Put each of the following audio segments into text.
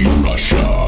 Russia.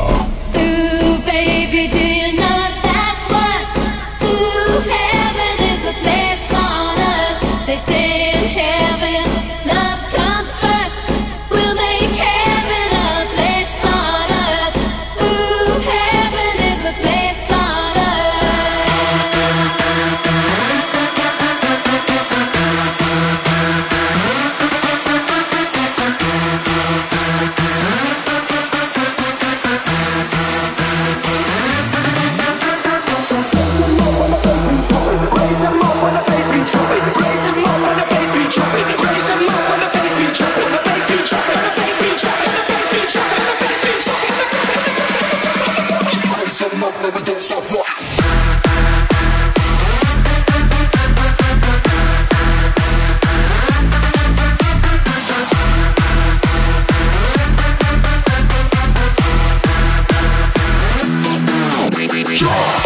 Show!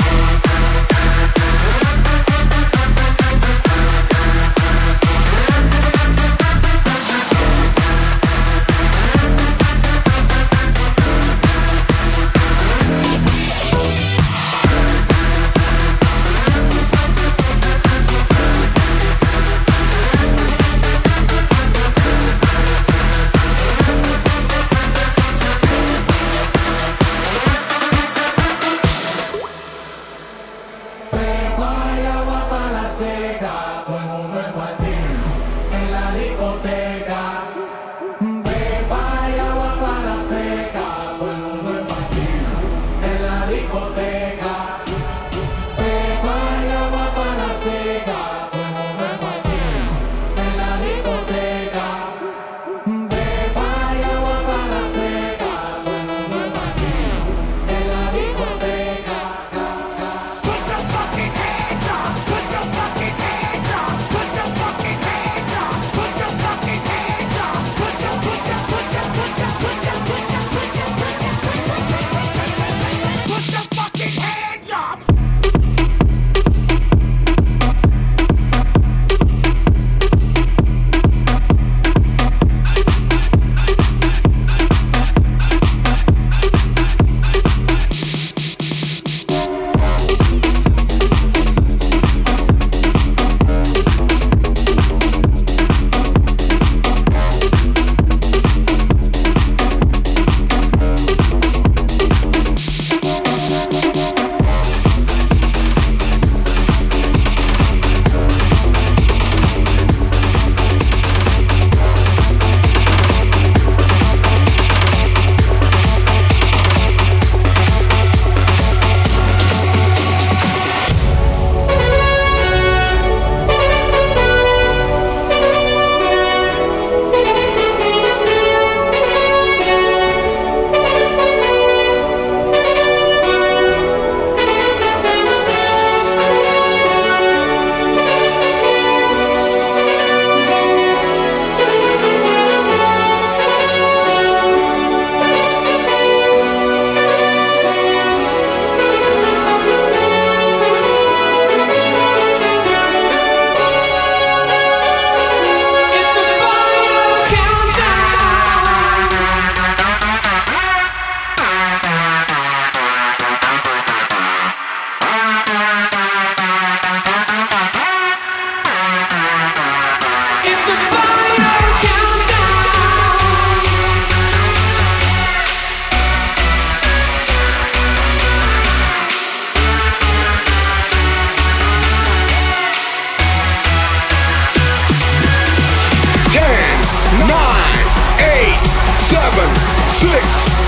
six.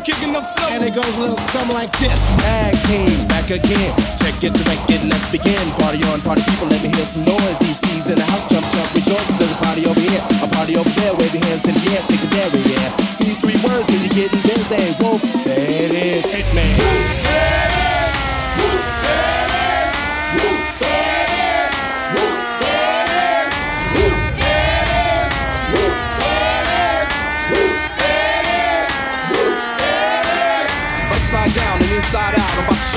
Kicking the flow. And it goes a little something like this. Tag team, back again. Check it to wreck it, let's begin. Party on, party people, let me hear some noise. DC's in the house, jump, jump, rejoice. There's a party over here, a party over there. Wave your hands in the air, shake the dairy, yeah. These three words when you're getting busy. Eh? Whoa, there it is, hit me. Upside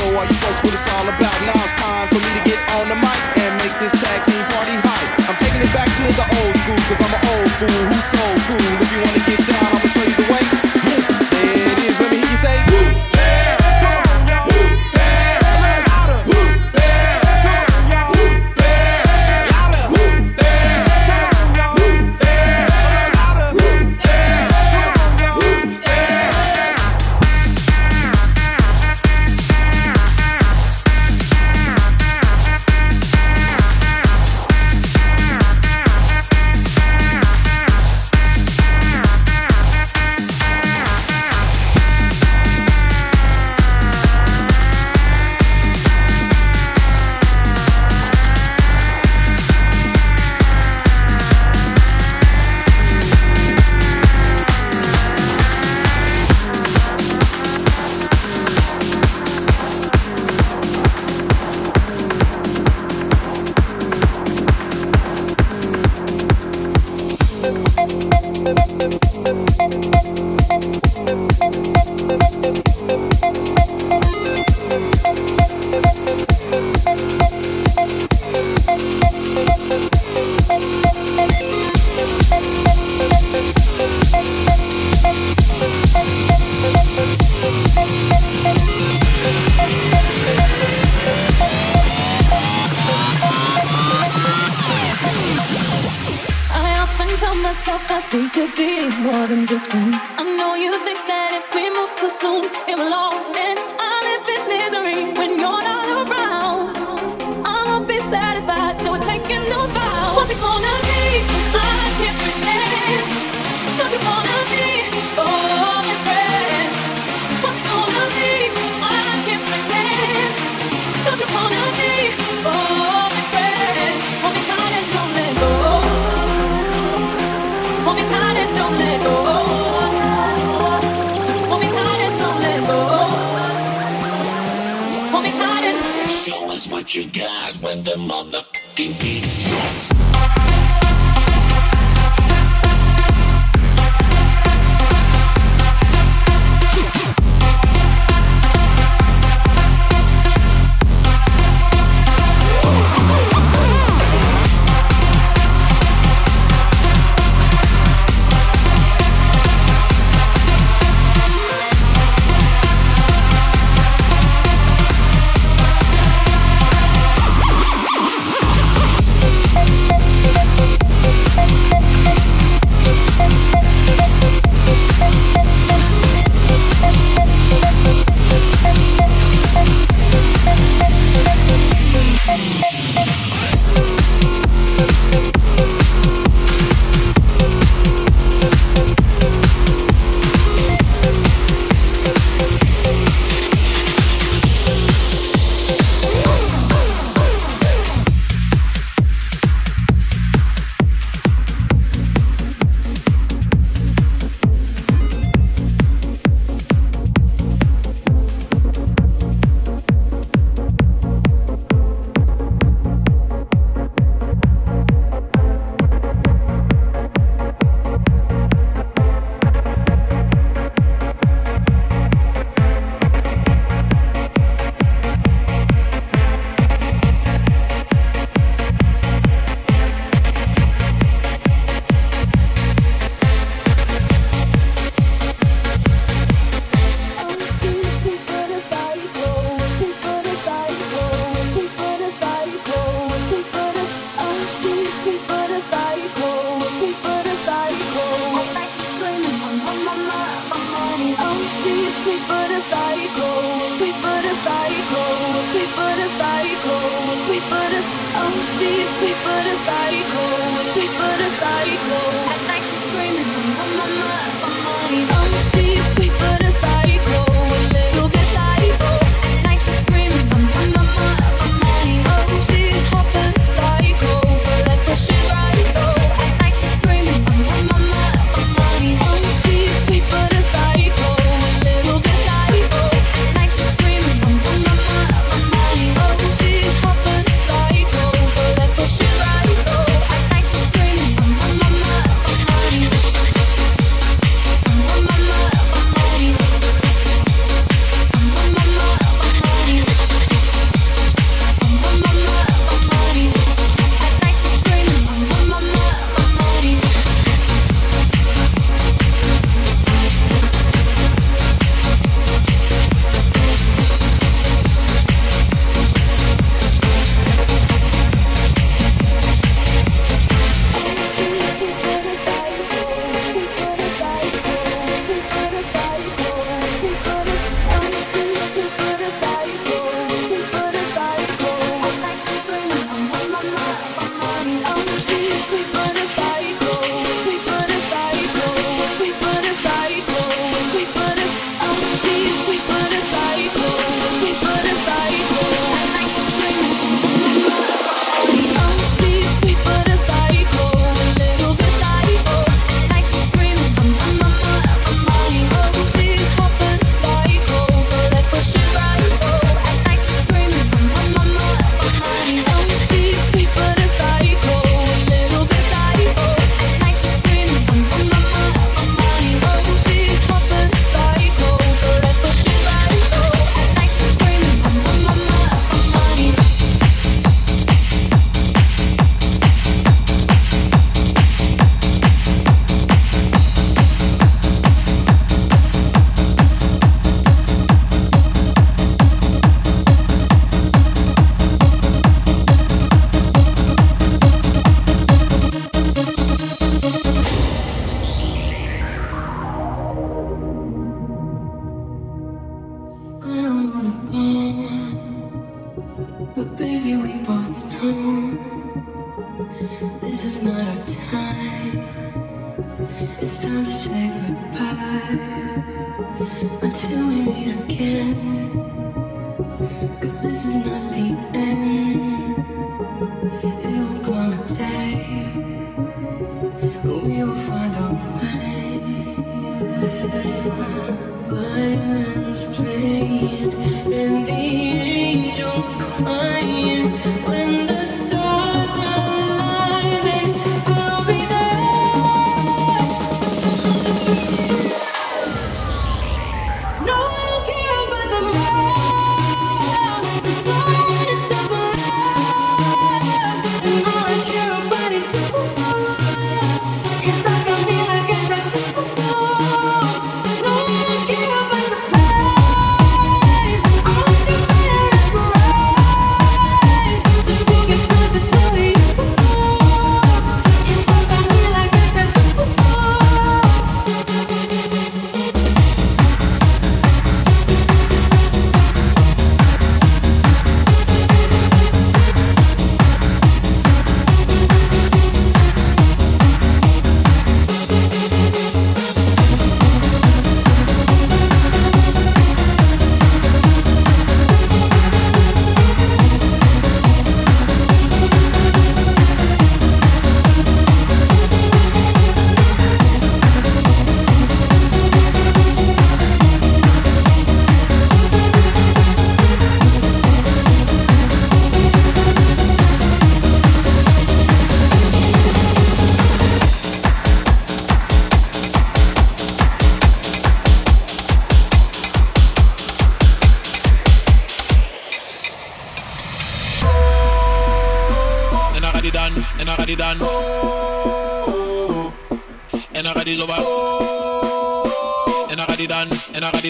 Show all you folks what it's all about. Now it's time for me to get on the mic and make this tag team party hype. I'm taking it back to the old school, cause I'm an old fool who's so cool. We could be more than just friends. I know you think that if we move too soon, it will all you got when the motherfucking beat drops.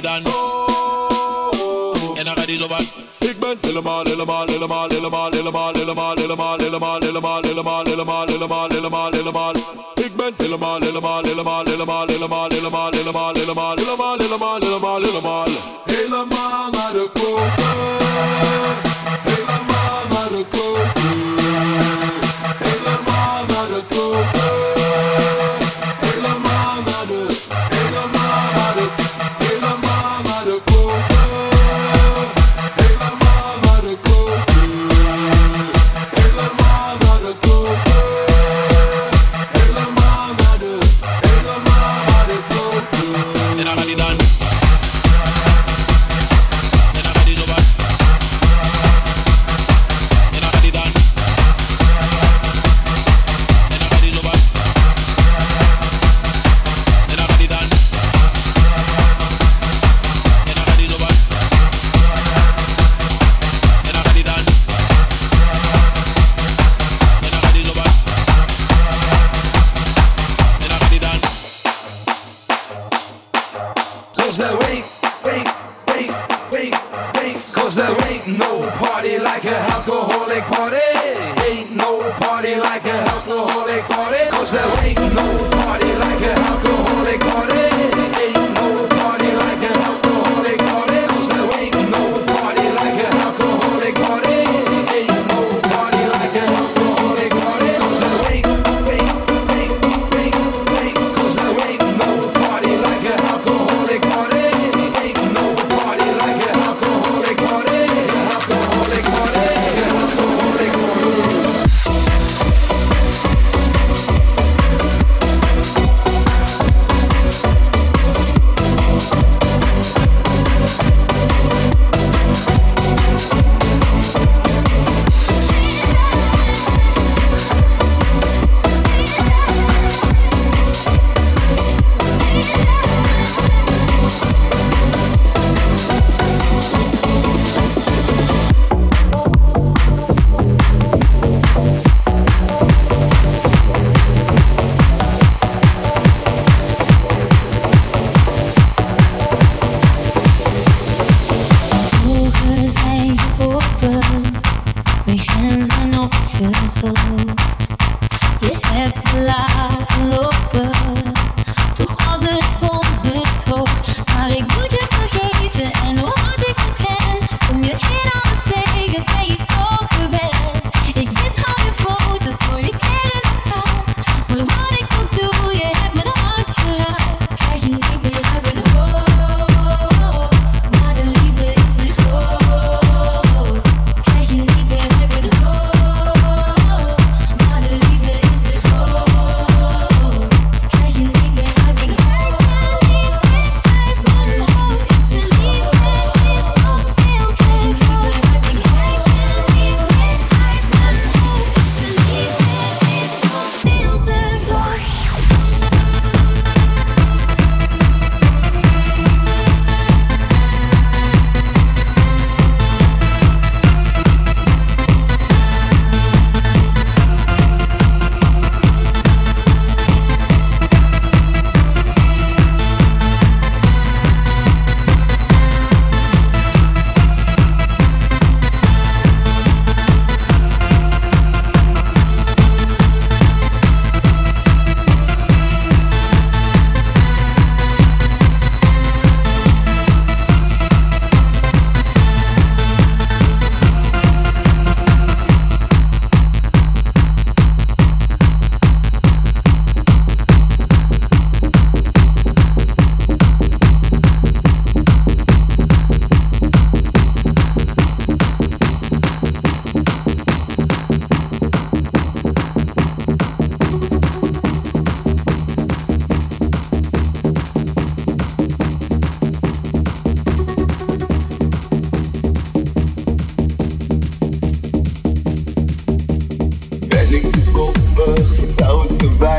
dan. En dan gaat hij zo wat. Ik ben helemaal, helemaal, helemaal, helemaal, helemaal, helemaal, helemaal, helemaal, helemaal, helemaal, helemaal, helemaal, helemaal, helemaal. Ik ben helemaal, helemaal, helemaal, helemaal, helemaal, helemaal, helemaal, helemaal, helemaal, helemaal, helemaal, helemaal. Helemaal naar de koper. Helemaal.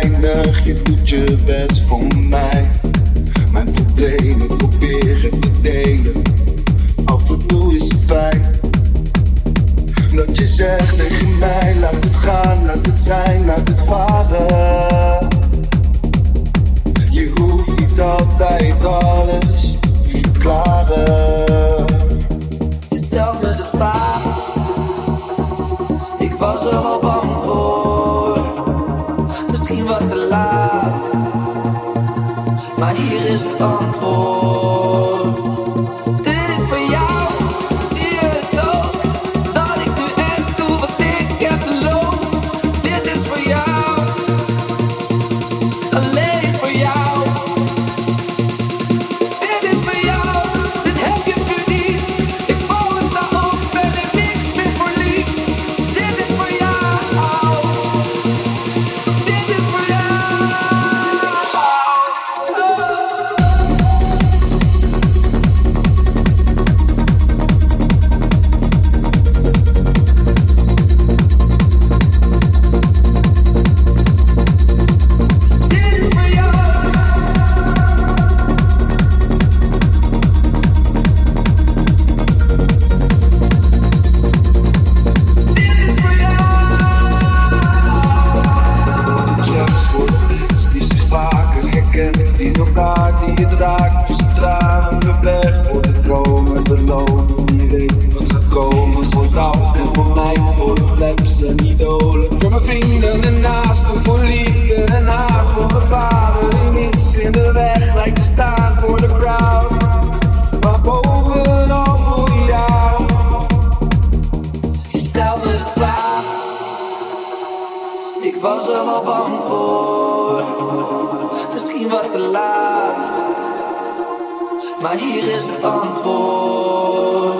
weinig, je doet je best voor mij. Mijn problemen proberen te delen, af en toe is het fijn. Dat je zegt tegen mij, laat het gaan, laat het zijn, laat het varen. Je hoeft niet altijd alles te verklaren. Je stelt me de vraag, ik was er al bang voor. light. My Hier ist on board. was er wat bang voor. Misschien wat te laat, maar hier is het antwoord.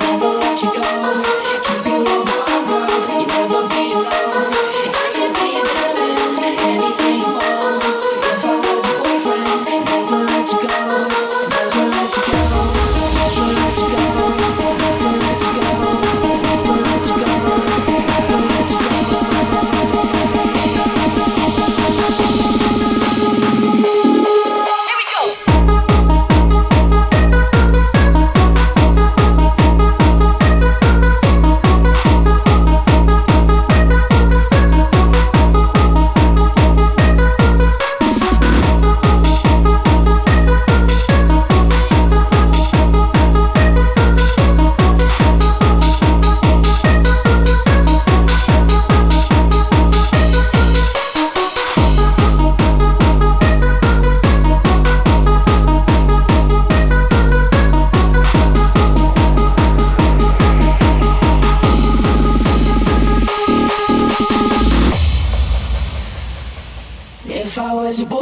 boy